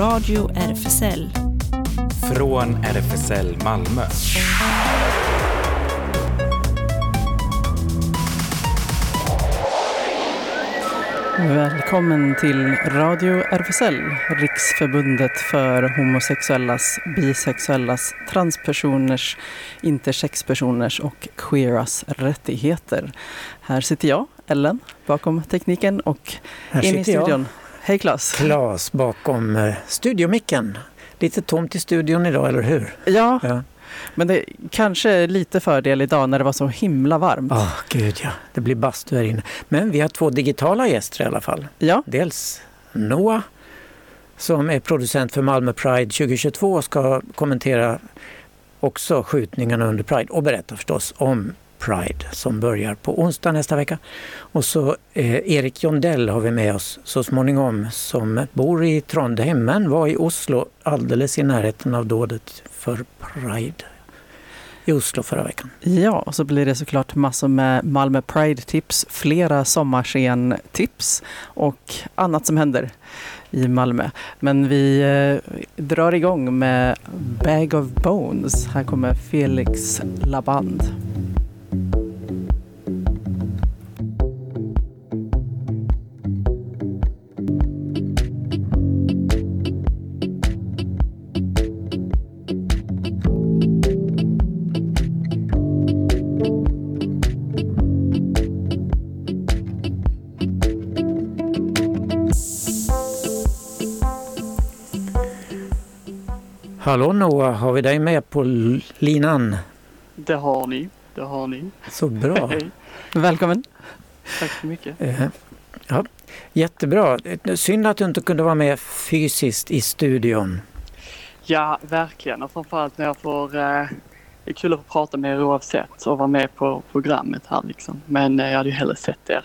Radio RFSL. Från RFSL Malmö. Välkommen till Radio RFSL, Riksförbundet för homosexuellas, bisexuellas, transpersoners, intersexpersoners och queeras rättigheter. Här sitter jag, Ellen, bakom tekniken och in i studion. Hej Claes! Klas bakom eh, studiomicken. Lite tomt i studion idag, eller hur? Ja, Ja. men det är kanske lite fördel idag när det var så himla varmt. Åh, gud ja. Det blir bastu här inne. Men vi har två digitala gäster i alla fall. Ja, Dels Noah som är producent för Malmö Pride 2022 och ska kommentera också skjutningarna under Pride och berätta förstås om Pride som börjar på onsdag nästa vecka. Och så eh, Erik Jondell har vi med oss så småningom som bor i Trondheim men var i Oslo alldeles i närheten av dådet för Pride i Oslo förra veckan. Ja, och så blir det såklart massor med Malmö Pride-tips, flera sommarscen-tips och annat som händer i Malmö. Men vi eh, drar igång med Bag of Bones. Här kommer Felix Laband. Hallå Noah, har vi dig med på linan? Det har ni. Det har ni. Så bra. Hej. Välkommen! Tack så mycket. Eh, Ja, jättebra. Eh, Synd att du inte kunde vara med fysiskt i studion. Ja, verkligen. Och framförallt när jag får... Eh, det är kul att få prata med er oavsett och vara med på programmet här liksom. Men eh, jag hade ju hellre sett er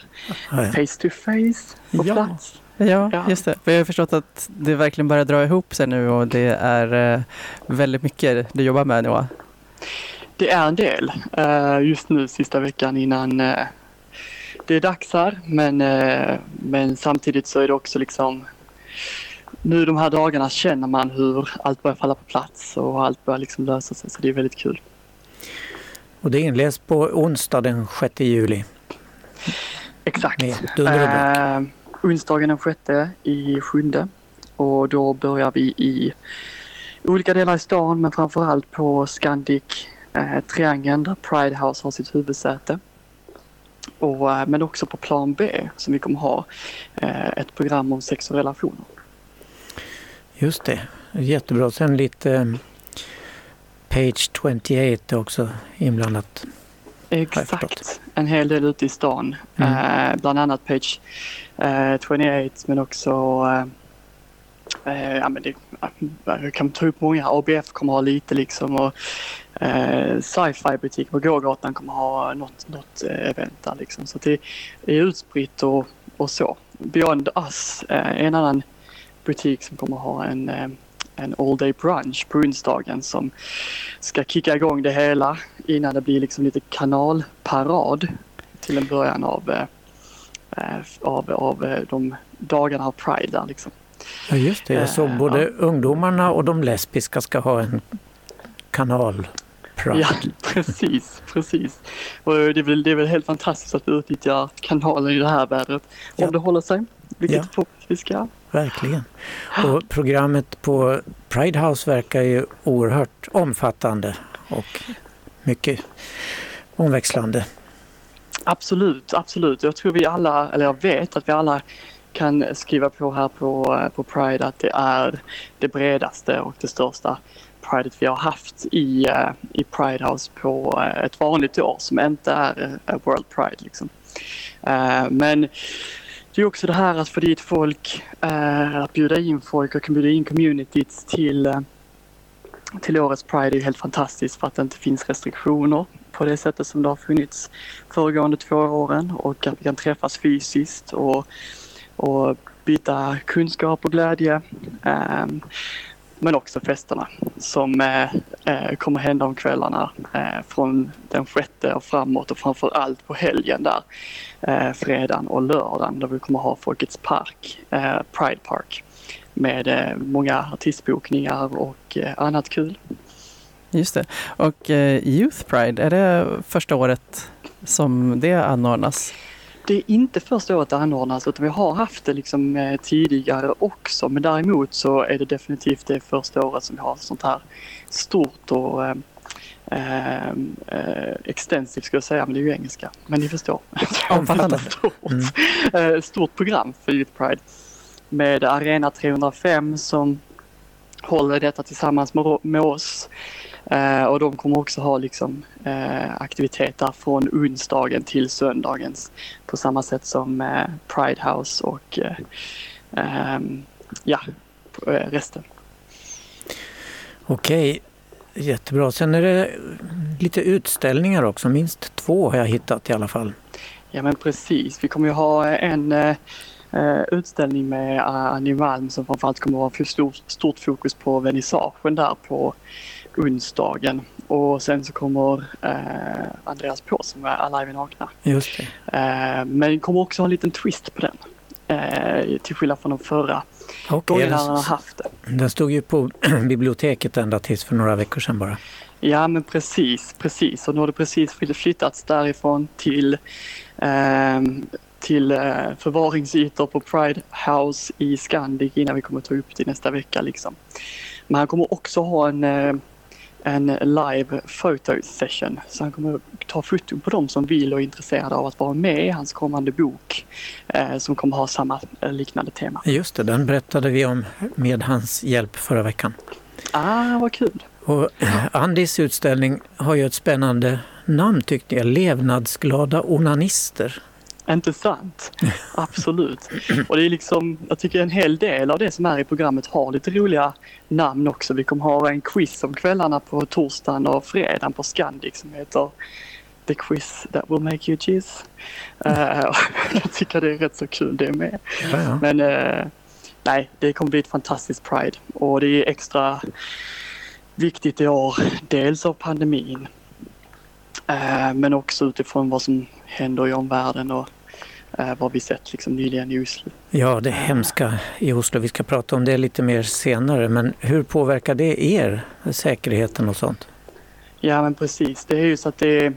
Ja, ja. face to face på Ja. plats. Ja, Ja. just det. Vi har förstått att det verkligen börjar dra ihop sig nu och det är eh, väldigt mycket du jobbar med Noah. Det är en del eh, just nu sista veckan innan eh, det är dags här. Men, men samtidigt så är det också liksom nu de här dagarna känner man hur allt börjar falla på plats och allt börjar liksom lösa sig så det är väldigt kul. Och det inleds på onsdag den 6 juli. Exakt. Med onsdagen den sjätte i sjunde och då börjar vi i olika delar i stan men framförallt på Scandic eh, Triangeln där Pride House har sitt huvudsäte. Och, eh, men också på plan B som vi kommer ha eh, ett program om sex och relationer. Just det, jättebra. Sen lite eh, Page 28 också inblandat. Exakt. En hel del ute i stan. Mm. Eh, bland annat Page eh, 28 men också eh, eh, ja, men det, jag kan ta upp många. ABF kommer ha lite liksom och eh, Sci-Fi butik på gågatan kommer ha något, något eh, event där liksom. Så det är utspritt och, och så. Beyond Us eh, är en annan butik som kommer ha en eh, en all day brunch på onsdagen som ska kicka igång det hela innan det blir liksom lite kanalparad till en början av, eh, eh, av, av eh, de dagarna av Pride där liksom. Ja just det, jag såg Eh, både ja. ungdomarna och de lesbiska ska ha en kanal. Pride. Ja, precis, precis. Och det är, väl, det är väl helt fantastiskt att vi utnyttjar kanalen i det här vädret. Ja. Om det håller sig, vilket Ja. ja. förhoppningsvis ska. Verkligen. Och programmet på Pride House verkar ju oerhört omfattande och mycket omväxlande. Absolut, absolut. Jag tror vi alla, eller jag vet att vi alla kan skriva på här på, på Pride att det är det bredaste och det största Pridet vi har haft i, eh, i Pride House på eh, ett vanligt år som inte är eh, World Pride. Liksom. Men det är också det här att få dit folk, eh, att bjuda in folk och bjuda in communityt till, eh, till årets Pride är helt fantastiskt för att det inte finns restriktioner på det sättet som det har funnits föregående två åren och att vi kan träffas fysiskt och, och byta kunskap och glädje. Eh, men också festerna som eh, eh, kommer hända om kvällarna eh, från den sjätte och framåt och framför allt på helgen där. Eh, fredagen och lördagen där vi kommer ha Folkets park, eh, Pride Park. med eh, många artistbokningar och eh, annat kul. Just det. Och eh, Youth Pride, är det första året som det anordnas? Det är inte första året det anordnas utan vi har haft det liksom eh, tidigare också men däremot så är det definitivt det första året som vi har sånt här stort och eh, eh, eh extensivt ska jag säga men det är ju engelska. Men ni förstår. Omfattande. stort, mm. stort program för Youth Pride med Arena 305 som håller detta tillsammans med, med oss. Eh, och de kommer också ha liksom, eh, aktiviteter från onsdagen till söndagens på samma sätt som eh, Pride House och eh, ehm, ja, resten. Okej, jättebra. Sen är det lite utställningar också, minst två har jag hittat i alla fall. Ja men precis, vi kommer ju ha en utställning med Annie Malm som framförallt kommer att ha stort, stort fokus på vernissagen där på onsdagen. Och sen så kommer eh, Andreas på som är Alive Nakna. Just. Eh, men kommer också ha en liten twist på den. Eh, till skillnad från de förra okay, gångerna han har haft det. Den stod ju på biblioteket ända tills för några veckor sedan bara. Ja men precis, precis. Och nu har det precis flyttats därifrån till eh, till eh, förvaringsytor på Pride House i Scandic innan vi kommer ta upp det nästa vecka. Liksom. Men han kommer också ha en eh, en live photo session. Så han kommer ta foton på dem som vill och är intresserade av att vara med i hans kommande bok eh, som kommer ha samma liknande tema. Just det, den berättade vi om med hans hjälp förra veckan. Ah, vad kul! Och Andis utställning har ju ett spännande namn tyckte jag, Levnadsglada onanister. Inte sant? Absolut. Och det är liksom, jag tycker en hel del av det som är i programmet har lite roliga namn också. Vi kommer ha en quiz om kvällarna på torsdagen och fredagen på Scandic som heter The Quiz That Will Make You Jizz. Uh, jag tycker det är rätt så kul det med. Ja, ja. Men uh, nej, det kommer bli ett fantastiskt Pride och det är extra viktigt i år. Dels av pandemin uh, men också utifrån vad som händer i omvärlden och eh, vad vi sett liksom nyligen i Oslo. Ja, det hemska i Oslo. Vi ska prata om det lite mer senare. Men hur påverkar det er, säkerheten och sånt? Ja, men precis. Det är ju så att det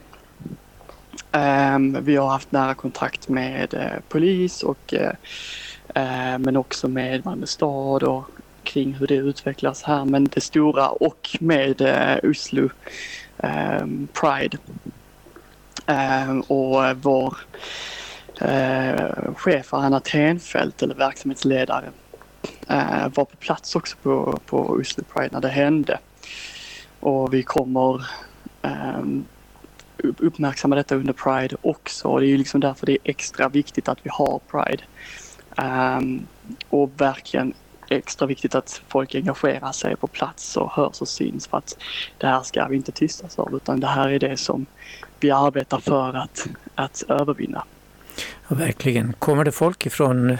Um, vi har haft nära kontakt med uh, polis och uh, uh, men också med Malmö stad och kring hur det utvecklas här. Men det stora och med Oslo um, Pride Ehm, och vår eh, chef Anna Tenfelt, eller verksamhetsledare, eh, var på plats också på, på Oslo Pride när det hände. Och vi kommer eh, uppmärksamma detta under Pride också. Och det är ju liksom därför det är extra viktigt att vi har Pride. Um, och verkligen extra viktigt att folk engagerar sig på plats och hörs och syns för att det här ska vi inte tystas av utan det här är det som vi arbetar för att, att övervinna. Ja, verkligen. Kommer det folk ifrån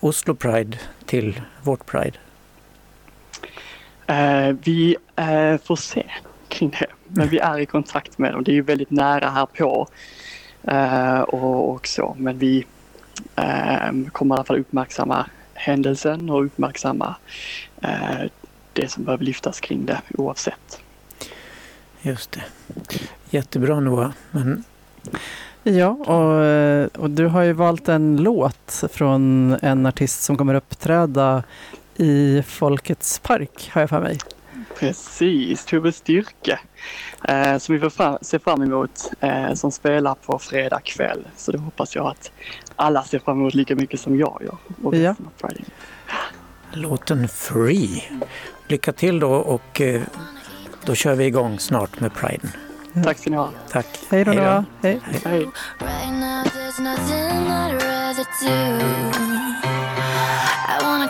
Oslo Pride till vårt Pride? Eh, vi eh, får se kring det. Men vi är i kontakt med dem. Det är ju väldigt nära här på eh, och, och så. Men vi kommer i alla fall uppmärksamma händelsen och uppmärksamma det som behöver lyftas kring det oavsett. Just det. Jättebra Noah. Men... Ja, och, och du har ju valt en låt från en artist som kommer uppträda i Folkets park, har jag för mig. Precis, Tove Styrke eh, som vi får fram, ser fram emot eh, som spelar på fredag kväll. Så det hoppas jag att alla ser fram emot lika mycket som jag gör. Och ja. Låten Free. Lycka till då och eh, då kör vi igång snart med Priden. Tack ska ni ha. Tack. Hej då. Hej. Hej. Hej. I wanna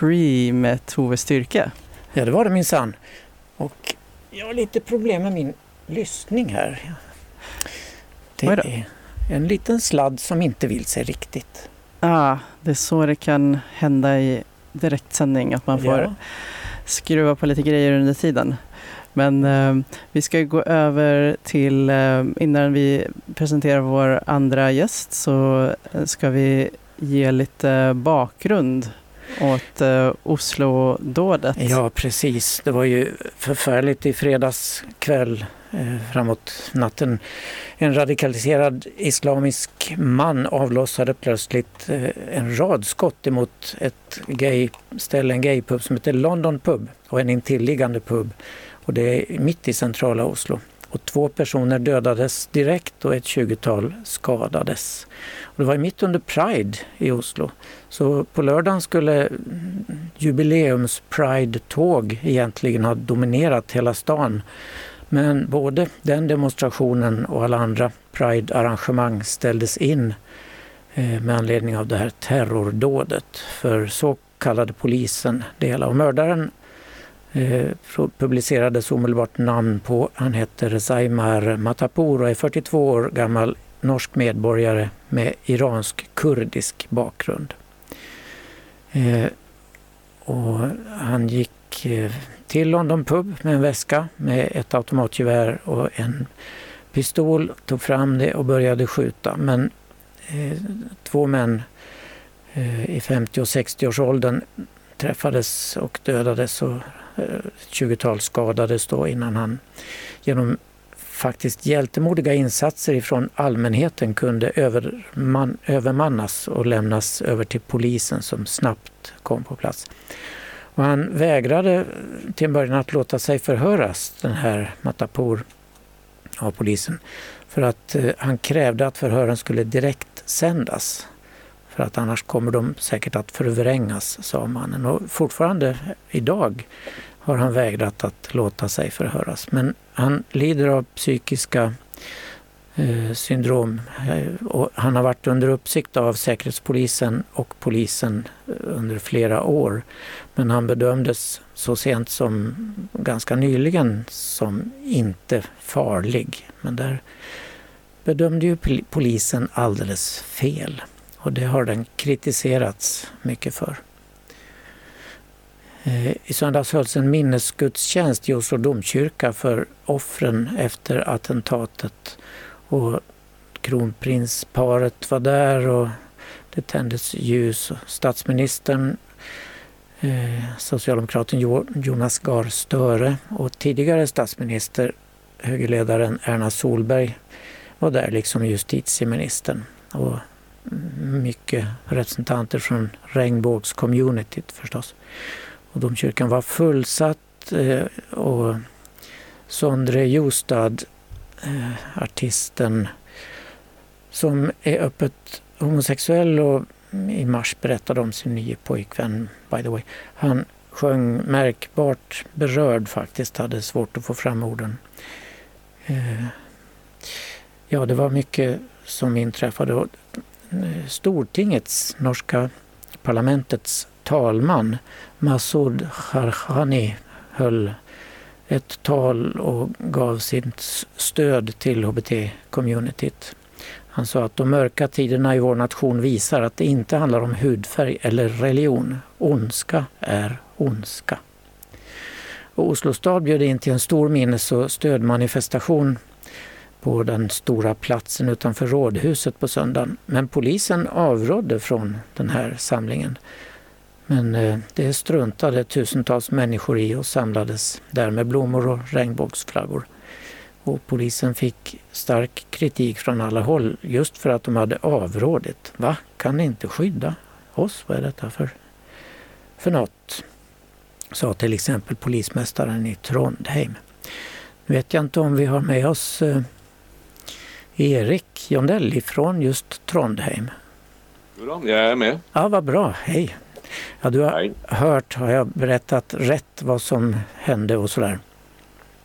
Free med Tove Styrke. Ja, det var det minsann. Och jag har lite problem med min lyssning här. Det är en liten sladd som inte vill sig riktigt. Ah, det är så det kan hända i direktsändning, att man får Ja. skruva på lite grejer under tiden. Men eh, vi ska gå över till, eh, innan vi presenterar vår andra gäst, så eh, ska vi ge lite bakgrund åt eh, Oslo-dådet. Ja, precis. Det var ju förfärligt i fredags kväll eh, framåt natten. En radikaliserad islamisk man avlossade plötsligt eh, en rad skott emot ett gay-ställe, en gaypub som heter London Pub och en intilliggande pub. Och det är mitt i centrala Oslo. Och två personer dödades direkt och ett 20-tal skadades. Och det var mitt under Pride i Oslo. Så på lördagen skulle jubileums Pride-tåg egentligen ha dominerat hela stan. Men både den demonstrationen och alla andra Pride-arrangemang ställdes in eh, med anledning av det här terrordådet. För så kallade polisen det hela. Och mördaren eh, publicerades omedelbart namn på. Han heter Zaimar Matapour och är 42 år gammal norsk medborgare med iransk-kurdisk bakgrund. Eh, och han gick eh, till London Pub med en väska med ett automatgevär och en pistol, tog fram det och började skjuta. Men eh, två män eh, i 50 och 60-årsåldern träffades och dödades och ett tjugotal skadades då innan han genom faktiskt hjältemodiga insatser ifrån allmänheten kunde överman, övermannas och lämnas över till polisen som snabbt kom på plats. Och han vägrade till en början att låta sig förhöras, den här Matapour, av polisen. För att eh, han krävde att förhören skulle direkt sändas. För att annars kommer de säkert att förvrängas, sa mannen. Och fortfarande idag har han vägrat att låta sig förhöras. Men han lider av psykiska eh, syndrom eh, och han har varit under uppsikt av Säkerhetspolisen och polisen eh, under flera år. Men han bedömdes så sent som ganska nyligen som inte farlig. Men där bedömde ju polisen alldeles fel och det har den kritiserats mycket för. Eh, I söndags hölls en minnesgudstjänst i Oslo domkyrka för offren efter attentatet. Och kronprinsparet var där och det tändes ljus. Statsministern, eh, socialdemokraten Jonas Gahr Störe och tidigare statsminister, högerledaren Erna Solberg var där liksom justitieministern. Och mycket representanter från regnbågscommunityt förstås. Och domkyrkan var fullsatt eh, och Sondre Jostad, eh, artisten som är öppet homosexuell och i mars berättade om sin nya pojkvän, by the way. Han sjöng märkbart berörd faktiskt, hade svårt att få fram orden. Eh, ja, det var mycket som inträffade. Stortingets, norska parlamentets talman Masoud Kharkhani höll ett tal och gav sitt stöd till hbt-communityt. Han sa att de mörka tiderna i vår nation visar att det inte handlar om hudfärg eller religion. Ondska är ondska. Och Oslo stad bjöd in till en stor minnes och stödmanifestation på den stora platsen utanför rådhuset på söndagen. Men polisen avrådde från den här samlingen. Men eh, det struntade tusentals människor i och samlades där med blommor och regnbågsflaggor. Och polisen fick stark kritik från alla håll just för att de hade avrådit. Va, kan ni inte skydda oss? Vad är detta för, för något? Sa till exempel polismästaren i Trondheim. Nu vet jag inte om vi har med oss eh, Erik Jondell ifrån just Trondheim. Jodå, jag är med. Ja, vad bra. Hej! Ja, du har Hej. hört, har jag berättat rätt vad som hände och sådär?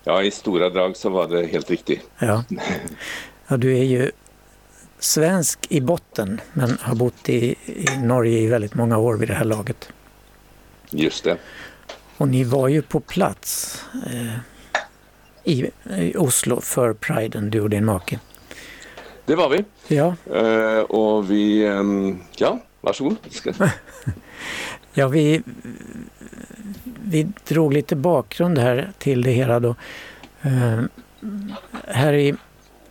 Ja, i stora drag så var det helt riktigt. Ja. ja, du är ju svensk i botten men har bott i, i Norge i väldigt många år vid det här laget. Just det. Och ni var ju på plats. Eh, i, i Oslo för Priden, du och din make. Det var vi. Ja, Eh, och vi, ehm, ja, varsågod. Ja vi, vi drog lite bakgrund här till det hela då. Eh, här i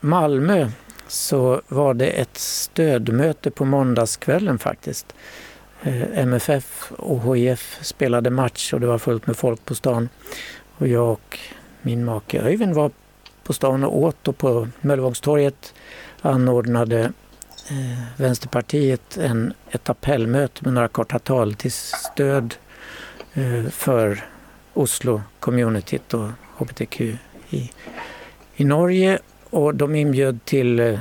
Malmö så var det ett stödmöte på måndagskvällen faktiskt. Eh, MFF och HIF spelade match och det var fullt med folk på stan. Och jag och min make Öyvind var på stan och åt och på Möllevångstorget anordnade eh, Vänsterpartiet en, ett appellmöte med några korta tal till stöd eh, för Oslo-communityt och HBTQ i, i Norge. Och de inbjöd till eh,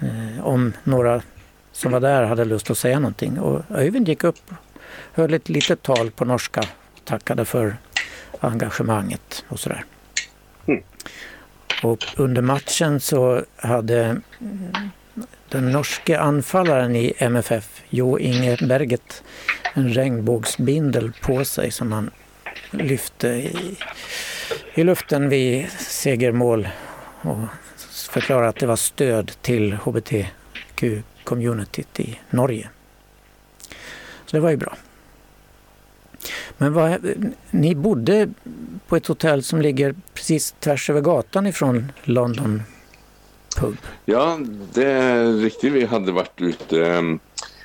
eh, om några som var där hade lust att säga någonting. Och Öyvind gick upp, höll ett litet tal på norska, tackade för engagemanget och sådär. Och under matchen så hade den norske anfallaren i MFF, Jo Inge Berget, en regnbågsbindel på sig som han lyfte i, i luften vid segermål och förklarade att det var stöd till hbtq-communityt i Norge. Så det var ju bra. Men vad, ni bodde på ett hotell som ligger precis tvärs över gatan ifrån London Pub. Ja, det är riktigt. Vi hade varit ute. Ehm,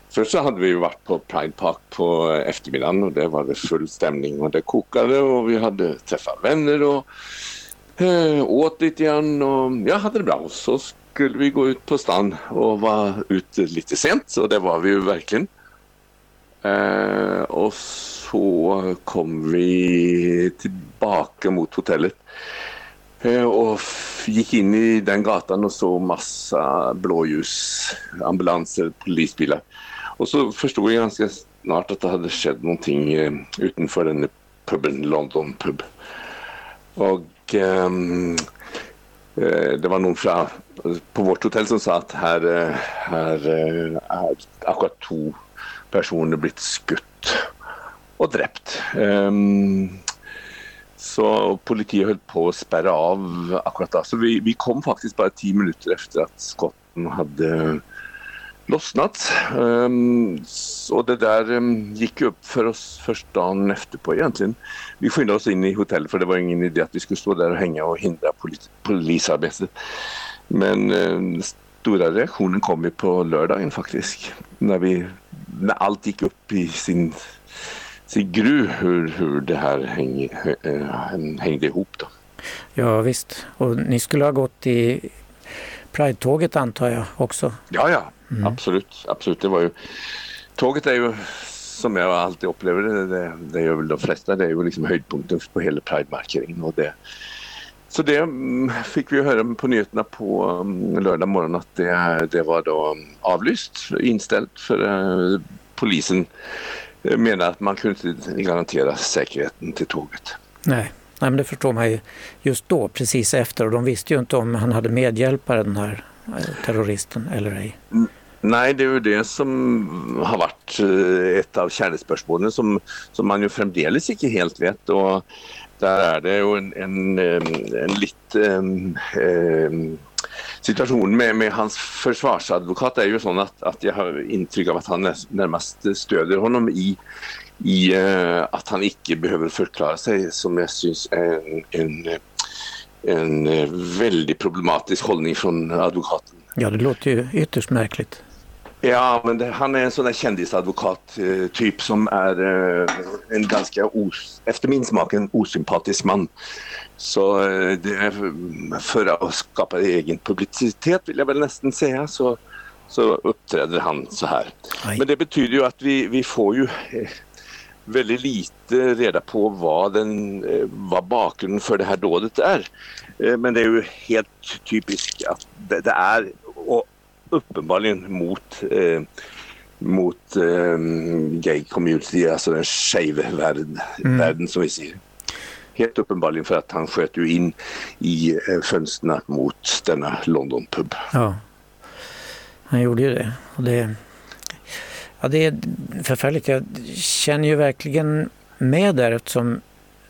först så hade vi varit på Pride Park på eftermiddagen och det var det full stämning och det kokade och vi hade träffat vänner och eh, åt lite grann och jag hade det bra. Och så skulle vi gå ut på stan och vara ute lite sent och det var vi ju verkligen. Eh, och så kom vi tillbaka mot hotellet eh, och gick in i den gatan och såg massa blåljus, ambulanser, polisbilar. Och så förstod jag ganska snart att det hade skett någonting eh, utanför den puben, London pub. Och um, det var någon från, på vårt hotell som sa att här, har här akkurat två personer blivit skutt och dräpt. Um, så politiet höll på att spärra av akkurat då. Så vi, vi kom faktiskt bara tio minuter efter att skotten hade lossnat. Ehm, um, så det där um, gick upp för oss först dagen efter på egentligen. Vi skyndade oss in i hotellet för det var ingen idé att vi skulle stå där och hänga och hindra polis, polisarbetet. Men um, stora reaktionen kom ju på lördagen faktiskt. När, vi, när allt gick upp i sin gru hur, hur det här häng, äh, hängde ihop. Då. Ja visst, och ni skulle ha gått i Pride-tåget antar jag också. Ja, ja, absolut. absolut. Det var ju, tåget är ju som jag alltid upplever det, det, det gör väl de flesta, det är ju liksom höjdpunkten på hela Pride-markeringen. Och det, så det mm, fick vi höra på nyheterna på mm, lördag morgon att det, det var då avlyst, inställt för uh, polisen menar att man kunde inte garantera säkerheten till tåget. Nej. Nej, men det förstår man ju just då, precis efter. Och de visste ju inte om han hade medhjälpare, den här eh, terroristen, eller ej. Nej, det är ju det som har varit eh, ett av kärnespörsmålen som, som man ju framdeles inte helt vet. Och där är det ju en, en, en lite um, situation med, med, hans försvarsadvokat är ju sån att, att jag har intryck av att han närmast stöder honom i, i uh, att han icke behöver förklara sig som jag syns är en, en, en väldigt problematisk hållning från advokaten. Ja, det låter ju ytterst märkligt. Ja, men det, han är en sån där kändisadvokat eh, typ som är eh, en ganska, os, efter min smak, en osympatisk man. Så eh, är för att skapa egen publicitet vill jag väl nästan säga så, så uppträder han så här. Aj. Men det betyder ju att vi, vi får ju eh, väldigt lite reda på vad, den, eh, vad bakgrunden för det här dådet är. Men det är ju helt typiskt att det, det är och uppenbarligen mot, eh, mot eh, gay community, alltså den skeiva världen, Mm. världen som vi ser. Helt uppenbarligen för att han sköt ju in i eh, fönstren mot denna London pub. Ja, han gjorde ju det. Och det, ja, det är förfärligt. Jag känner ju verkligen med där eftersom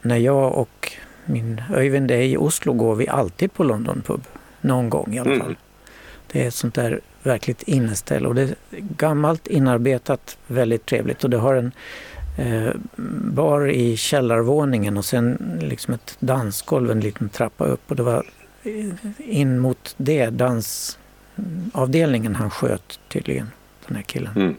när jag och min Öyvind är i Oslo går vi alltid på London pub. Någon gång i alla Mm. fall. Det är ett sånt där verkligt inneställe och det är gammalt, inarbetat, väldigt trevligt och det har en bar i källarvåningen och sen liksom ett dansgolv, en liten trappa upp och det var eh, in mot det dansavdelningen han sköt tydligen, den här killen. Mm.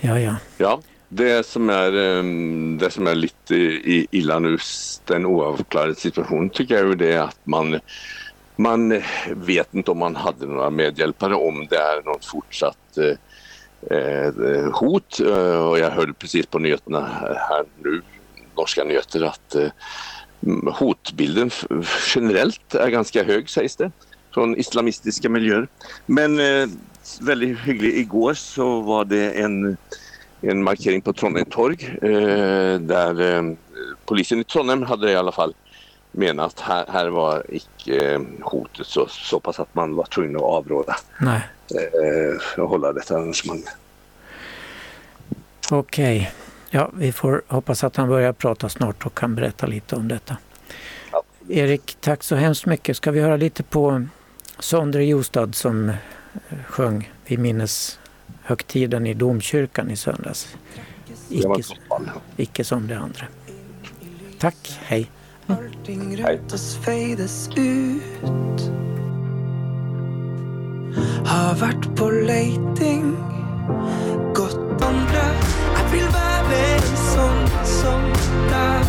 Ja, ja. Ja, det som är, ehm, det som är lite illa nu, den oavklarade situationen, tycker jag är det att man, man vet inte om man hade några medhjälpare, om det är någon fortsatt eh, eh, Eh, eh, hot. Eh, och jag hörde precis på nyheterna här nu, norska nyheter, att eh, hotbilden generellt är ganska hög sägs det från islamistiska miljöer. Men eh, väldigt hygglig, igår så var det en en markering på Trondheim torg eh, där eh, polisen i Trondheim hade i alla fall menat att här, här var icke eh, hotet så, så pass att man var tvungen att avråda Nej, eh, och hålla detta arrangemang. okej. Ja, vi får hoppas att han börjar prata snart och kan berätta lite om detta. Ja. Erik, tack så hemskt mycket. Ska vi höra lite på Sondre Jostad som eh, sjöng vid minneshögtiden i domkyrkan i söndags. Icke, icke som det andra. Tack, hej. Allting oss fejdas ut har varit på leting Gått andra Jag vill vara med en sån som där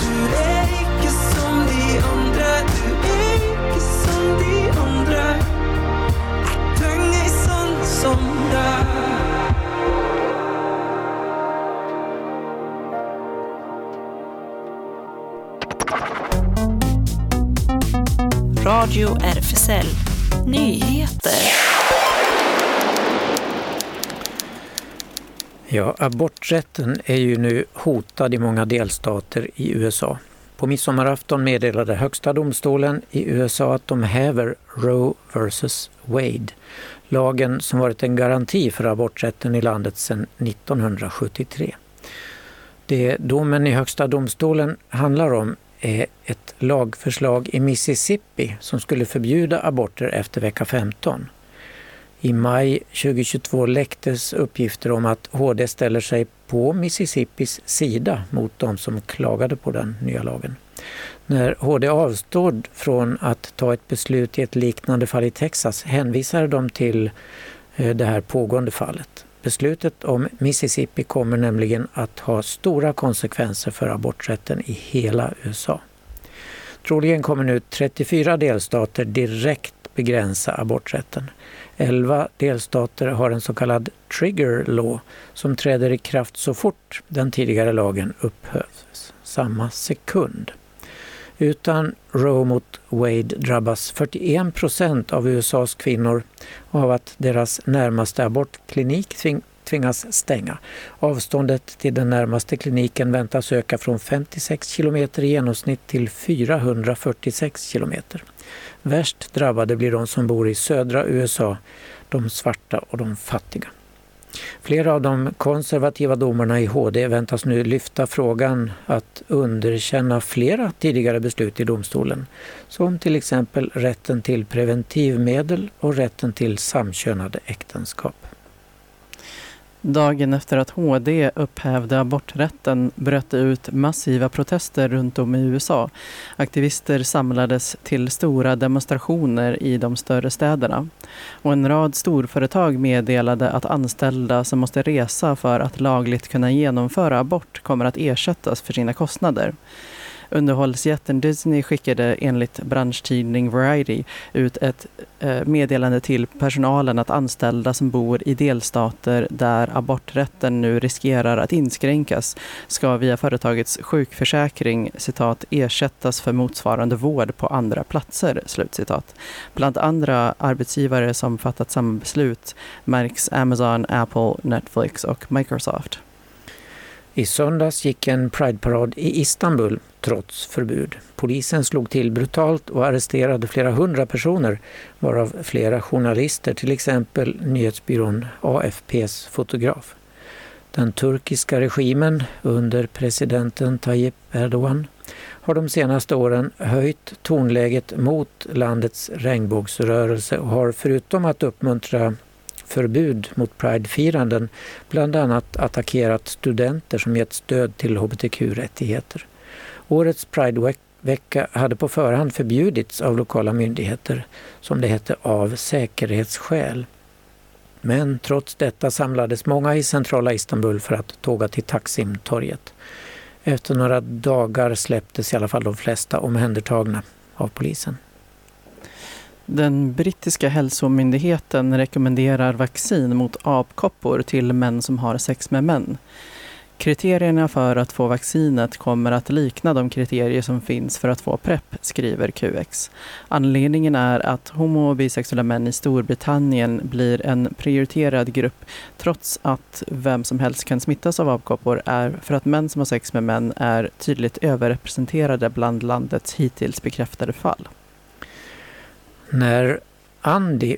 Du är icke som de andra. Du är icke som de andra. Att trenger ei sånn som där Radio RFSL Nyheter. Ja, aborträtten är ju nu hotad i många delstater i USA. På midsommarafton meddelade Högsta domstolen i USA att de häver Roe vs Wade, lagen som varit en garanti för aborträtten i landet sedan 1973. Det domen i Högsta domstolen handlar om ett lagförslag i Mississippi som skulle förbjuda aborter efter vecka 15. I maj 2022 läcktes uppgifter om att HD ställer sig på Mississippis sida mot de som klagade på den nya lagen. När HD avstod från att ta ett beslut i ett liknande fall i Texas hänvisade de till eh, det här pågående fallet. Beslutet om Mississippi kommer nämligen att ha stora konsekvenser för aborträtten i hela USA. Troligen kommer nu 34 delstater direkt begränsa aborträtten. 11 delstater har en så kallad trigger law som träder i kraft så fort den tidigare lagen upphävs, samma sekund. Utan Roe mot Wade drabbas 41 procent av USAs kvinnor av att deras närmaste abortklinik tvingas stänga. Avståndet till den närmaste kliniken väntas öka från 56 kilometer i genomsnitt till 446 kilometer. Värst drabbade blir de som bor i södra USA, de svarta och de fattiga. Flera av de konservativa domarna i HD väntas nu lyfta frågan att underkänna flera tidigare beslut i domstolen, som till exempel rätten till preventivmedel och rätten till samkönade äktenskap. Dagen efter att HD upphävde aborträtten bröt det ut massiva protester runt om i USA. Aktivister samlades till stora demonstrationer i de större städerna. Och en rad storföretag meddelade att anställda som måste resa för att lagligt kunna genomföra abort kommer att ersättas för sina kostnader. Underhållsjätten Disney skickade enligt branschtidning Variety ut ett eh, meddelande till personalen att anställda som bor i delstater där aborträtten nu riskerar att inskränkas ska via företagets sjukförsäkring citat, ersättas för motsvarande vård på andra platser. Slutcitat. Bland andra arbetsgivare som fattat samma beslut märks Amazon, Apple, Netflix och Microsoft. I söndags gick en Prideparad i Istanbul trots förbud. Polisen slog till brutalt och arresterade flera hundra personer, varav flera journalister, till exempel nyhetsbyrån AFPs fotograf. Den turkiska regimen under presidenten Tayyip Erdogan har de senaste åren höjt tonläget mot landets regnbågsrörelse och har förutom att uppmuntra förbud mot pridefiranden bland annat attackerat studenter som gett stöd till hbtq-rättigheter. Årets Pridevecka hade på förhand förbjudits av lokala myndigheter, som det hette, av säkerhetsskäl. Men trots detta samlades många i centrala Istanbul för att tåga till Taksimtorget. Efter några dagar släpptes i alla fall de flesta omhändertagna av polisen. Den brittiska hälsomyndigheten rekommenderar vaccin mot apkoppor till män som har sex med män. Kriterierna för att få vaccinet kommer att likna de kriterier som finns för att få PREP, skriver QX. Anledningen är att homo och bisexuella män i Storbritannien blir en prioriterad grupp trots att vem som helst kan smittas av apkoppor är för att män som har sex med män är tydligt överrepresenterade bland landets hittills bekräftade fall. När Andy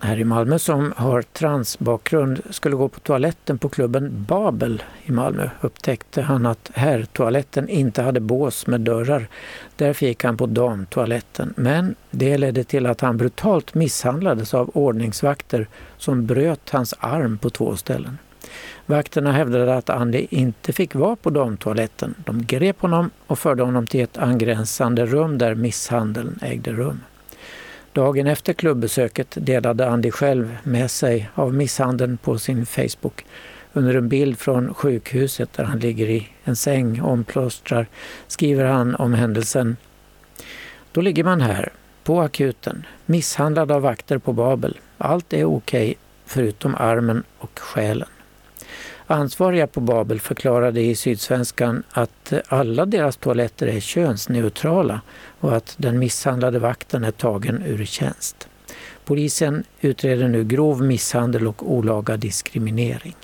här i Malmö som har transbakgrund skulle gå på toaletten på klubben Babel i Malmö upptäckte han att herrtoaletten inte hade bås med dörrar. Därför gick han på damtoaletten. Men det ledde till att han brutalt misshandlades av ordningsvakter som bröt hans arm på två ställen. Vakterna hävdade att Andy inte fick vara på damtoaletten. De grep honom och förde honom till ett angränsande rum där misshandeln ägde rum. Dagen efter klubbesöket delade Andy själv med sig av misshandeln på sin Facebook. Under en bild från sjukhuset där han ligger i en säng omplåstrar skriver han om händelsen. Då ligger man här, på akuten, misshandlad av vakter på Babel. Allt är okej, förutom armen och själen. Ansvariga på Babel förklarade i Sydsvenskan att alla deras toaletter är könsneutrala och att den misshandlade vakten är tagen ur tjänst. Polisen utreder nu grov misshandel och olaga diskriminering.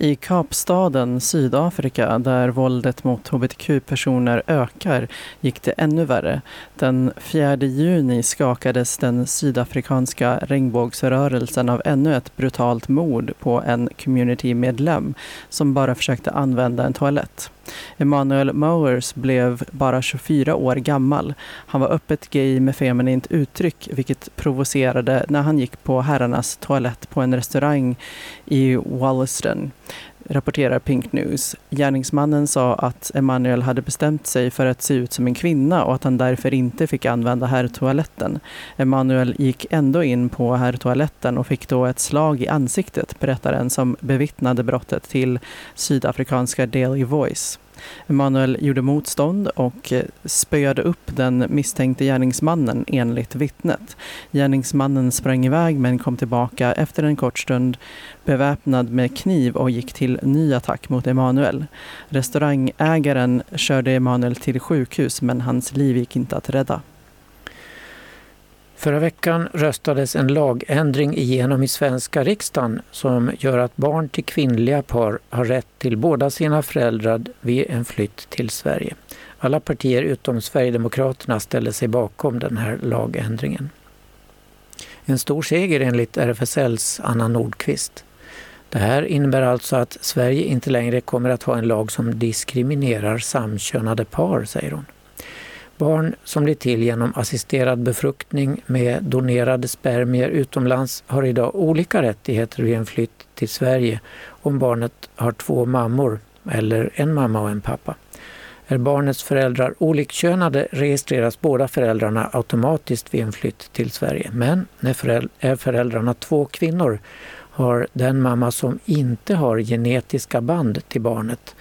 I Kapstaden, Sydafrika, där våldet mot hbtq-personer ökar, gick det ännu värre. Den 4 juni skakades den sydafrikanska regnbågsrörelsen av ännu ett brutalt mord på en communitymedlem som bara försökte använda en toalett. Emanuel Mowers blev bara 24 år gammal. Han var öppet gay med feminint uttryck vilket provocerade när han gick på herrarnas toalett på en restaurang i Wollaston rapporterar Pink News. Gärningsmannen sa att Emanuel hade bestämt sig för att se ut som en kvinna och att han därför inte fick använda herrtoaletten. Emanuel gick ändå in på herrtoaletten och fick då ett slag i ansiktet, berättar en som bevittnade brottet till sydafrikanska Daily Voice. Emanuel gjorde motstånd och eh, spöade upp den misstänkte gärningsmannen enligt vittnet. Gärningsmannen sprang iväg men kom tillbaka efter en kort stund beväpnad med kniv och gick till ny attack mot Emanuel. Restaurangägaren körde Emanuel till sjukhus men hans liv gick inte att rädda. Förra veckan röstades en lagändring igenom i svenska riksdagen som gör att barn till kvinnliga par har rätt till båda sina föräldrar vid en flytt till Sverige. Alla partier utom Sverigedemokraterna ställde sig bakom den här lagändringen. En stor seger enligt RFSLs Anna Nordqvist. Det här innebär alltså att Sverige inte längre kommer att ha en lag som diskriminerar samkönade par, säger hon. Barn som blir till genom assisterad befruktning med donerade spermier utomlands har idag olika rättigheter vid en flytt till Sverige om barnet har två mammor eller en mamma och en pappa. Är barnets föräldrar olikkönade registreras båda föräldrarna automatiskt vid en flytt till Sverige. Men när är föräldrarna två kvinnor har den mamma som inte har genetiska band till barnet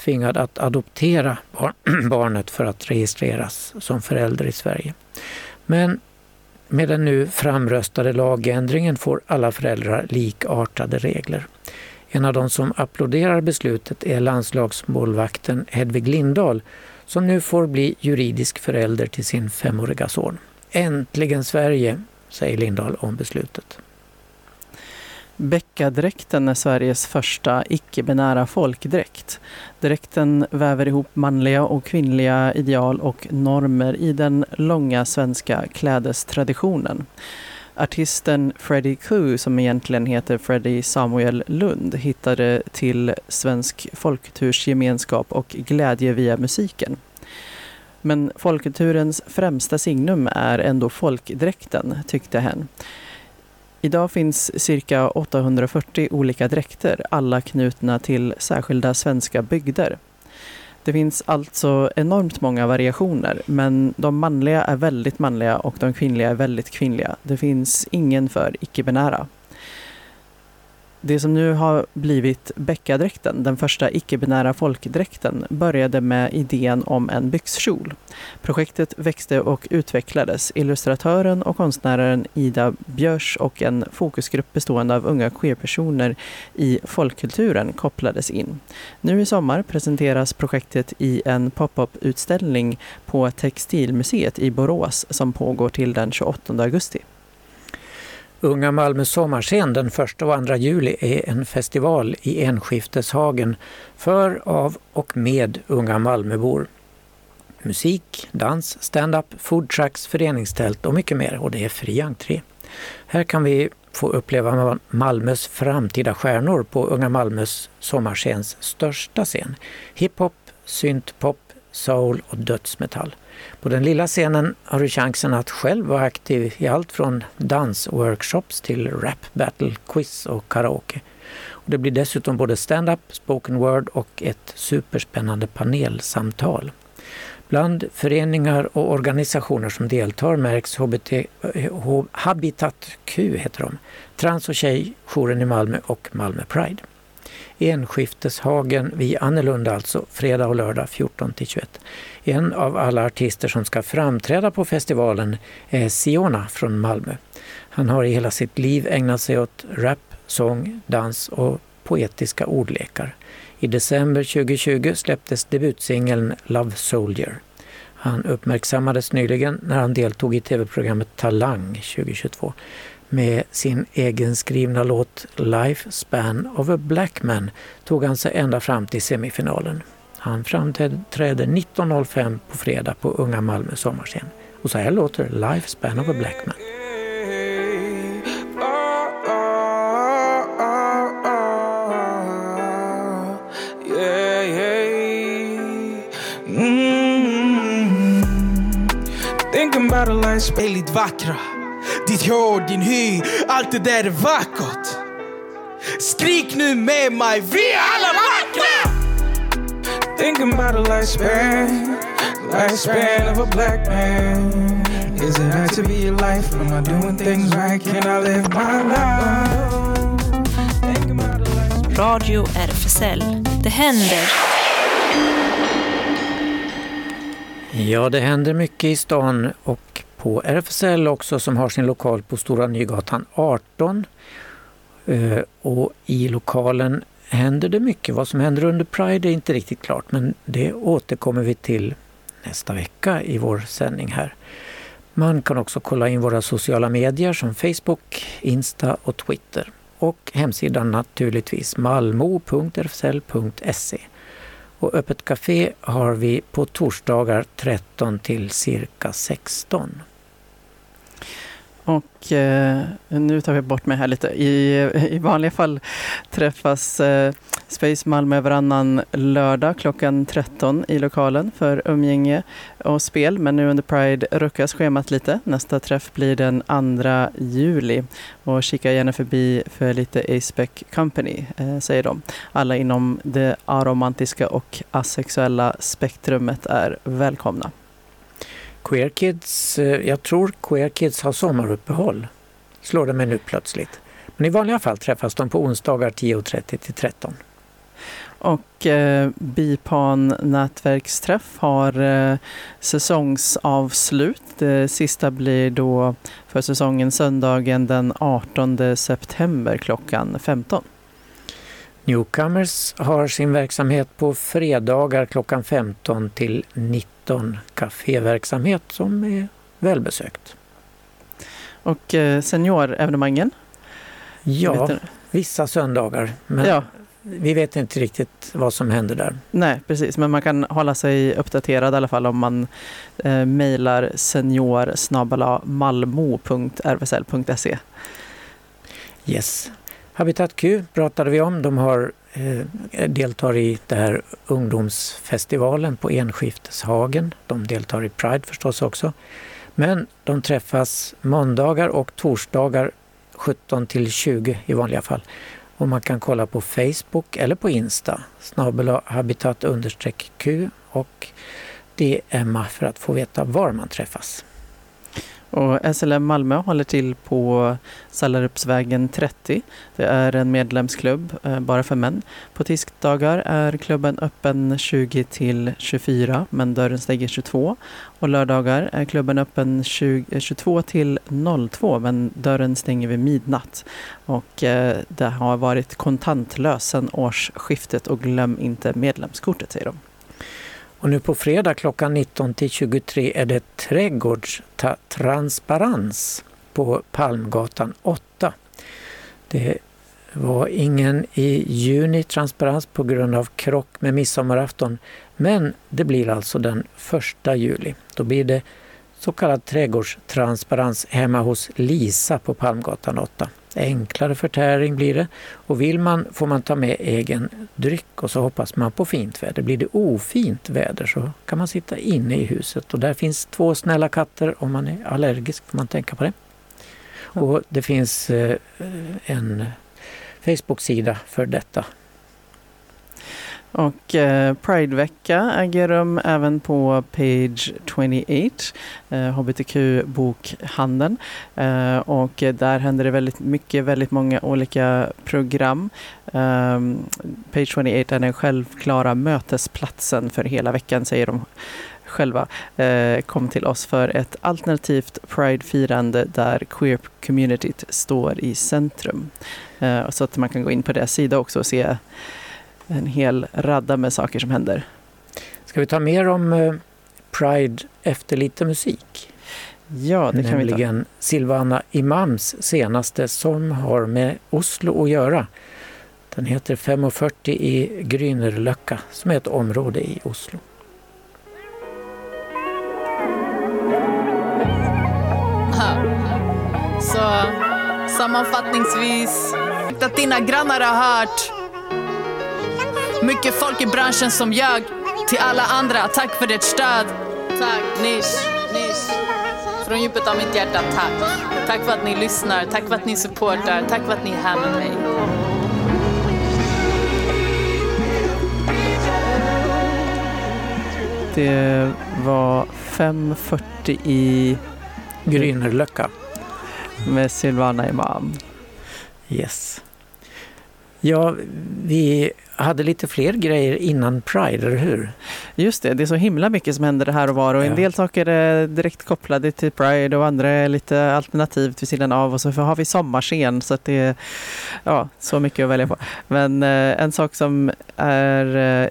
tvingad att adoptera barnet för att registreras som förälder i Sverige. Men med den nu framröstade lagändringen får alla föräldrar likartade regler. En av de som applåderar beslutet är landslagsmålvakten Hedvig Lindahl som nu får bli juridisk förälder till sin femåriga son. Äntligen Sverige, säger Lindahl om beslutet. Beckadräkten är Sveriges första icke-binära folkdräkt. Dräkten väver ihop manliga och kvinnliga ideal och normer i den långa svenska klädestraditionen. artisten Freddie Koo, som egentligen heter Freddie Samuel Lund, hittade till svensk folkkultursgemenskap och glädje via musiken. Men folkkulturens främsta signum är ändå folkdräkten, tyckte hen. Idag finns cirka 840 olika dräkter, alla knutna till särskilda svenska bygder. Det finns alltså enormt många variationer, men de manliga är väldigt manliga och de kvinnliga är väldigt kvinnliga. Det finns ingen för icke-binära. Det som nu har blivit Beckadräkten, den första icke-binära folkdräkten, började med idén om en byxkjol. Projektet växte och utvecklades. Illustratören och konstnären Ida Björs och en fokusgrupp bestående av unga queerpersoner i folkkulturen kopplades in. Nu i sommar presenteras projektet i en pop-up-utställning på Textilmuseet i Borås som pågår till den 28 augusti. Unga Malmö sommarscen den 1 och 2 juli är en festival i Enskifteshagen för, av och med unga Malmöbor. Musik, dans, stand-up, foodtrucks, föreningstält och mycket mer och det är fri entré. Här kan vi få uppleva Malmös framtida stjärnor på Unga Malmös sommarscens största scen. Hiphop, syntpop, soul och dödsmetall. På den lilla scenen har du chansen att själv vara aktiv i allt från dansworkshops till rap battle, quiz och karaoke. Och det blir dessutom både stand-up, spoken word och ett superspännande panelsamtal. Bland föreningar och organisationer som deltar märks HBT, Habitat Q, heter de, Trans och tjejjouren i Malmö och Malmö Pride. Enskifteshagen vid Annelunda alltså, fredag och lördag 14 till 21. En av alla artister som ska framträda på festivalen är Siona från Malmö. Han har i hela sitt liv ägnat sig åt rap, sång, dans och poetiska ordlekar. I december 2020 släpptes debutsingeln Love Soldier. Han uppmärksammades nyligen när han deltog i tv-programmet Talang 2022 med sin egenskrivna låt Life Span of a Black Man tog han sig ända fram till semifinalen. Han framträder 19.05 på fredag på Unga Malmö sommarscen. Och så här låter Life Span of a Black Man. Mm. Thinking about a life väldigt vackra ditt hår, din hy, allt det där är vackert Skrik nu med mig, vi är alla vackra! Thinking about a lifespan Lifespan of a black man Is it right to be a life? Am I doing things right? Can I live my life? Radio RFSL. Det händer. Ja, det händer mycket i stan och på RFSL också som har sin lokal på Stora Nygatan 18. Eh, och i lokalen händer det mycket. Vad som händer under Pride är inte riktigt klart men det återkommer vi till nästa vecka i vår sändning här. Man kan också kolla in våra sociala medier som Facebook, Insta och Twitter. Och hemsidan naturligtvis malmo.rfsl.se. Och öppet café har vi på torsdagar 13 till cirka 16. Och eh, nu tar vi bort mig här lite. I, I vanliga fall träffas eh, Space Malmö varannan lördag klockan 13 i lokalen för umgänge och spel. Men nu under Pride ruckas schemat lite. Nästa träff blir den 2 juli. Och kika gärna förbi för lite Aspec Company, eh, säger de. Alla inom det aromantiska och asexuella spektrumet är välkomna. Queer Kids, eh, jag tror Queer Kids har sommaruppehåll. Slår det mig nu plötsligt. Men i vanliga fall träffas de på onsdagar 10.30 till 13. Och eh, Bipan nätverksträff har eh, säsongsavslut. Det sista blir då för säsongen söndagen den 18 september klockan 15. Newcomers har sin verksamhet på fredagar klockan 15 till 19. Caféverksamhet som är välbesökt. Och eh, seniorevenemangen? Ja, vissa söndagar. Men Ja, vi vet inte riktigt vad som händer där. Nej, precis. Men man kan hålla sig uppdaterad i alla fall om man eh, mejlar senior malmo.rfsl.se. Yes. Habitat Q pratade vi om. De har, eh, deltar i det här ungdomsfestivalen på Enskifteshagen. De deltar i Pride förstås också. Men de träffas måndagar och torsdagar 17 till 20 i vanliga fall. Och man kan kolla på Facebook eller på Insta, snabel habitat Q och DMa för att få veta var man träffas. Och SLM Malmö håller till på Sallarupsvägen 30. Det är en medlemsklubb eh, bara för män. På tisdagar är klubben öppen 20 till 24 men dörren stänger 22. Och lördagar är klubben öppen 20, 22 eh, till 02 men dörren stänger vid midnatt. Och eh, det har varit kontantlös sedan årsskiftet och glöm inte medlemskortet säger de. Och nu på fredag klockan 19 till 23 är det trädgårdstransparens på Palmgatan 8. Det var ingen i juni transparens på grund av krock med midsommarafton. Men det blir alltså den 1 juli. Då blir det så kallad trädgårdstransparens hemma hos Lisa på Palmgatan 8. Enklare förtäring blir det och vill man får man ta med egen dryck och så hoppas man på fint väder. Blir det ofint väder så kan man sitta inne i huset och där finns två snälla katter. Om man är allergisk får man tänka på det. Och det finns eh, en Facebook-sida för detta och eh, Pridevecka äger rum även på Page 28, eh, hbtq-bokhandeln. Eh, och där händer det väldigt mycket, väldigt många olika program. Eh, Page 28 är den självklara mötesplatsen för hela veckan, säger de själva. Eh, kom till oss för ett alternativt Pride-firande där queer-communityt står i centrum. Eh, så att man kan gå in på deras sida också och se en hel radda med saker som händer. Ska vi ta mer om eh, Pride efter lite musik? Ja, det kan vi ta. Nämligen Silvana Imams senaste som har med Oslo att göra. Den heter 5.40 i Grünerlöcka som är ett område i Oslo. Så sammanfattningsvis, att dina grannar har hört mycket folk i branschen som ljög till alla andra. Tack för ditt stöd. Tack, Nish. Nish. Från djupet av mitt hjärta, tack. Tack för att ni lyssnar, tack för att ni supportar, tack för att ni är här med mig. Det var 5.40 i Grünerlöcka med Silvana Imam. Yes. Ja, vi hade lite fler grejer innan Pride, eller hur? Just det, det är så himla mycket som händer här och var och ja. en del saker är direkt kopplade till Pride och andra är lite alternativt vid sidan av och så har vi sommarscen så att det är ja, så mycket att välja på. Men eh, en sak som är eh,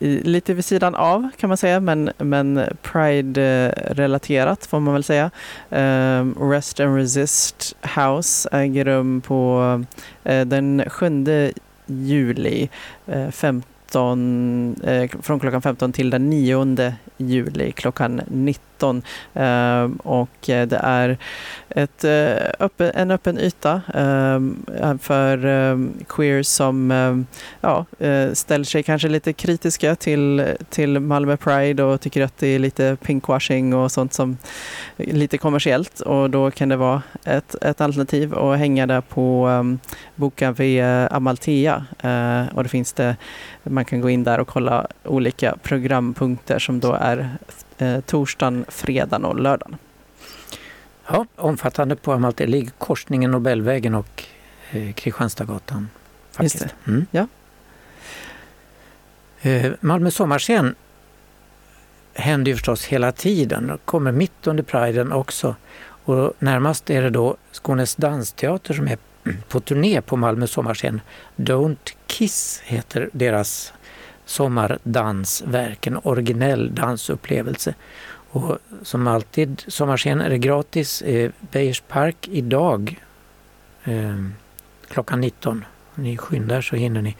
lite vid sidan av kan man säga, men, men Pride-relaterat får man väl säga. Um, Rest and Resist House äger rum på uh, den 7 juli uh, 15, uh, från klockan 15 till den 9 juli klockan 19. Uh, och eh, det är ett, eh, öppen, en öppen yta för queers som ja, ställer sig kanske lite kritiska till, till Malmö Pride och tycker att det är lite pinkwashing och sånt som är lite kommersiellt. Och då kan det vara ett, ett alternativ att hänga där på um, Boka V Amalthea och det finns det, man kan gå in där och kolla olika programpunkter som då är eh, torsdagen, fredagen och lördagen. Ja, omfattande på Amalthea ligger korsningen Nobelvägen och eh, Kristianstadsgatan. Faktiskt. Just det. Mm. Ja. Eh, Malmö sommarscen händer ju förstås hela tiden och kommer mitt under priden också. Och närmast är det då Skånes dansteater som är på turné på Malmö sommarscen. Don't Kiss heter deras sommardansverk, en originell dansupplevelse. Och som alltid, sommarscen är det gratis. Eh, Beijers Park idag eh, klockan 19. Om ni skyndar så hinner ni.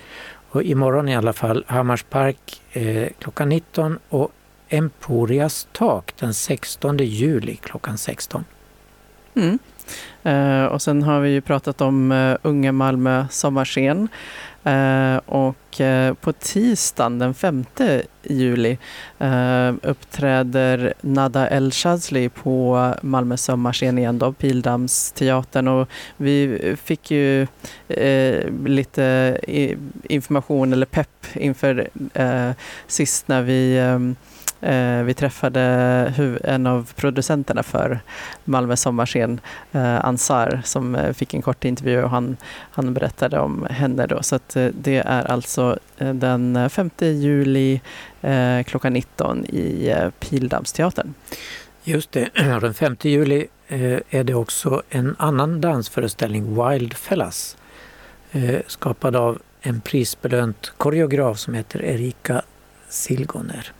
Och imorgon i alla fall Hammarspark eh, klockan 19 och Emporias tak den 16 juli klockan 16. Mm. Eh, och sen har vi ju pratat om eh, Unga Malmö sommarscen. Eh, och eh, på tisdagen den 5 juli eh, uppträder Nada El Shazli på Malmö sommarscen igen då, Pildamsteatern Och vi fick ju lite information eller pepp inför sist när vi Eh, vi träffade en av producenterna för Malmö sommarscen, eh, Ansar, som eh, fick en kort intervju och han, han berättade om henne då. Så att, eh, det är alltså eh, den 5 juli eh, klockan 19 i eh, Pildammsteatern. Just det, den 5 juli eh, är det också en annan dansföreställning, Wild Fellas, eh, skapad av en prisbelönt koreograf som heter Erika Silgoner.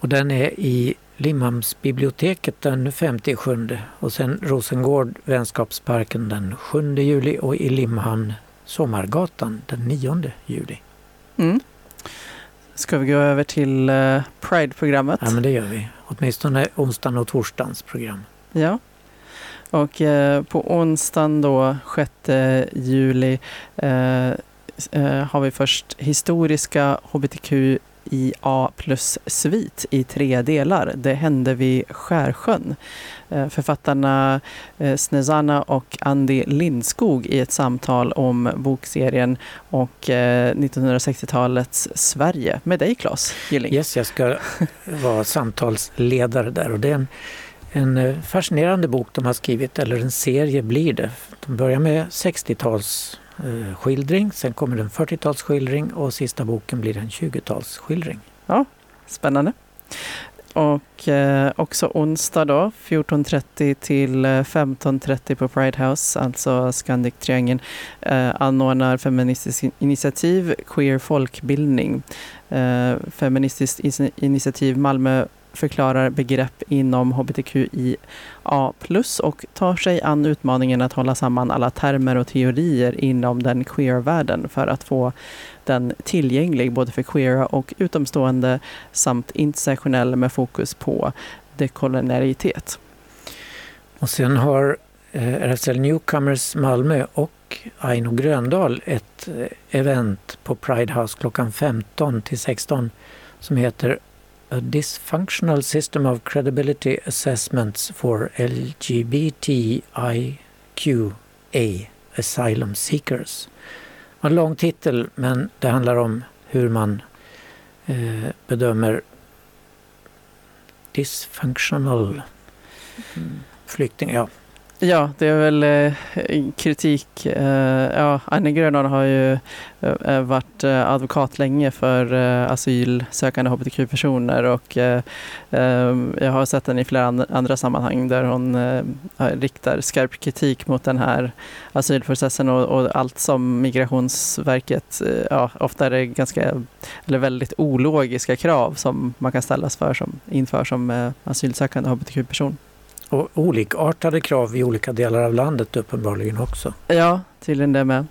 Och den är i Limhamnsbiblioteket den 57 och sen Rosengård Vänskapsparken den 7 juli och i Limhamn Sommargatan den 9 juli. Mm. Ska vi gå över till eh, Pride-programmet? Ja men det gör vi. Åtminstone onsdagen och torsdagens program. Ja. Och eh, på onsdagen då, 6 juli, eh, eh, har vi först historiska hbtqia plus svit i tre delar. Det hände vid Skärsjön. Eh, författarna eh, Snezana och Andy Lindskog i ett samtal om bokserien och eh, 1960-talets Sverige med dig Claes Gilling. Yes, jag ska vara samtalsledare där och det är en, en eh, fascinerande bok de har skrivit, eller en serie blir det. De börjar med 60-tals eh, Eh, skildring, sen kommer det en 40-talsskildring och sista boken blir en 20-talsskildring. Spännande. Och eh, också onsdag då, 14.30 till eh, 15.30 på Pride House, alltså Scandic-triangeln, eh, anordnar Feministiskt initiativ Queer folkbildning. Eh, Feministiskt initiativ Malmö förklarar begrepp inom hbtqia och tar sig an utmaningen att hålla samman alla termer och teorier inom den queer-världen för att få den tillgänglig både för queera och utomstående samt intersektionell med fokus på dekolonialitet. Och sen har eh, RFSL Newcomers Malmö och Aino Gröndal ett eh, event på Pride House klockan 15 till 16 som heter A Dysfunctional System of Credibility Assessments for LGBTIQA Asylum Seekers. En lång titel men det handlar om hur man eh, bedömer dysfunctional mm, flykting. Ja, Ja, det är väl eh, kritik. Eh, ja, Anne Grönholm har ju eh, eh varit eh, advokat länge för eh, asylsökande hbtq-personer och ehm, jag har sett henne i flera and- andra sammanhang där hon riktar skarp kritik mot den här asylprocessen och, och allt som Migrationsverket, ja, ofta är det ganska, eller väldigt ologiska krav som man kan ställas för som, inför som asylsökande hbtq-person. Och olikartade krav i olika delar av landet uppenbarligen också. Ja, tydligen det med.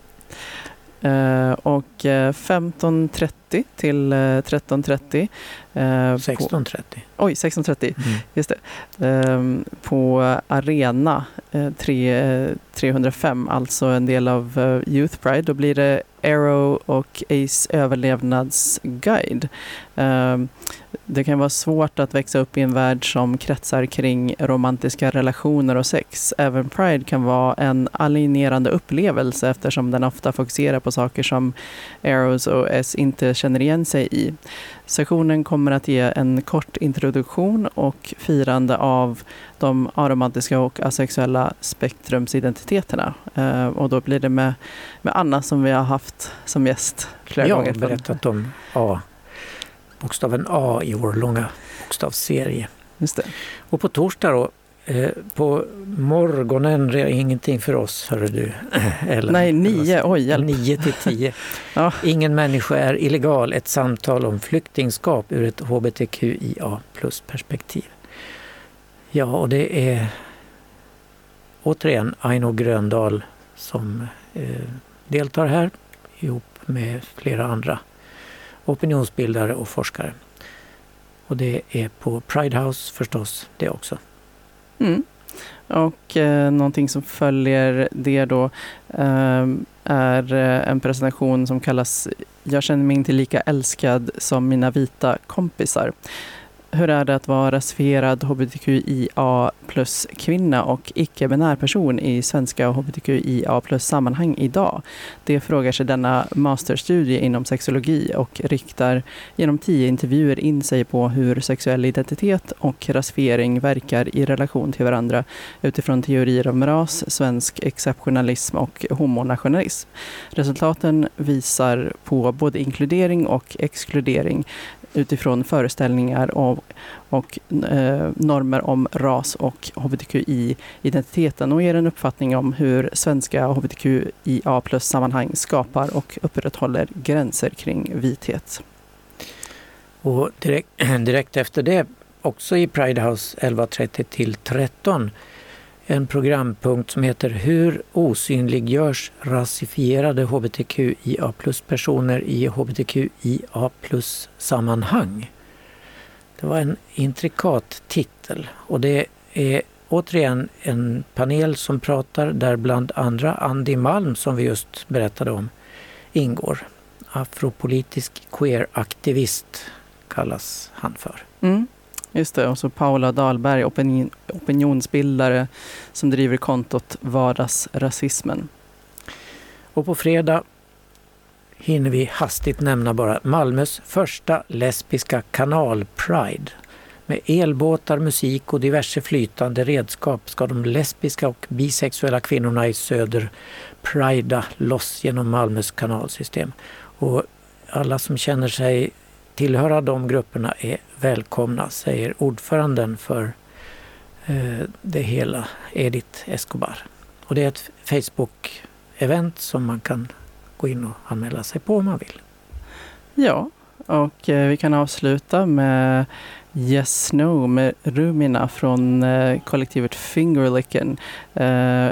Eh, och eh, 1530 12.30 till eh, 13.30. 16.30. Eh, Oj, 16.30. Mm. Just det. Ehm, på Arena eh, 3, 305, alltså en del av Youth Pride. Då blir det Arrow och Ace överlevnadsguide. Ehm, det kan vara svårt att växa upp i en värld som kretsar kring romantiska relationer och sex. Även Pride kan vara en alienerande upplevelse eftersom den ofta fokuserar på saker som Arrows och S inte känner igen sig i. Sessionen kommer att ge en kort introduktion och firande av de aromantiska och asexuella spektrumsidentiteterna. Eh, och då blir det med, med Anna som vi har haft som gäst flera Jag gånger. har berättat om A, bokstaven A i vår långa bokstavsserie. Just det. Och på torsdag då, eh, på morgonen, ingenting för oss hörru du. Eller, Nej, nio. Oj, hjälp. 9 till 10. Ja. Ingen människa är illegal. Ett samtal om flyktingskap ur ett hbtqia plus perspektiv. Ja, och det är återigen Aino Gröndal som eh, deltar här ihop med flera andra opinionsbildare och forskare. Och det är på Pride House förstås det också. Mm. Och eh, någonting som följer det då ehm, eh, är en presentation som kallas Jag känner mig inte lika älskad som mina vita kompisar hur är det att vara rasifierad hbtqia plus kvinna och icke-binär person i svenska hbtqia plus sammanhang idag? Det frågar sig denna masterstudie inom sexologi och riktar genom tio intervjuer in sig på hur sexuell identitet och rasifiering verkar i relation till varandra utifrån teorier om ras, svensk exceptionalism och homonationalism. Resultaten visar på både inkludering och exkludering utifrån föreställningar och, och eh, normer om ras och hbtqi-identiteten och ger en uppfattning om hur svenska hbtqia plus-sammanhang skapar och upprätthåller gränser kring vithet. Och direkt, direkt efter det, också i Pride House 11.30 till 13, en programpunkt som heter Hur osynliggörs rasifierade hbtqia plus-personer i hbtqia plus-sammanhang? Det var en intrikat titel och det är återigen en panel som pratar där bland andra Andy Malm som vi just berättade om ingår. Afropolitisk queer-aktivist kallas han för. Mm. Just det, och så Paula Dahlberg, opinion, opinionsbildare som driver kontot Vardagsrasismen. Och på fredag hinner vi hastigt nämna bara Malmös första lesbiska kanal-pride. Med elbåtar, musik och diverse flytande redskap ska de lesbiska och bisexuella kvinnorna i söder prida loss genom Malmös kanalsystem. Och alla som känner sig tillhöra de grupperna är välkomna, säger ordföranden för eh, det hela, Edith Escobar. Och det är ett Facebook-event som man kan gå in och anmäla sig på om man vill. Ja, och eh, vi kan avsluta med Yes Snow med Rumina från eh, kollektivet Fingerlicken.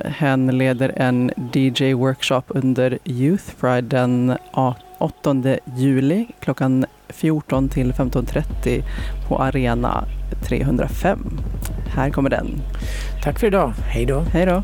Hen leder en DJ-workshop under Youth Pride den 8 juli klockan 14 till 15.30 på Arena 305. Här kommer den. Tack för idag. Hej då. Hej då.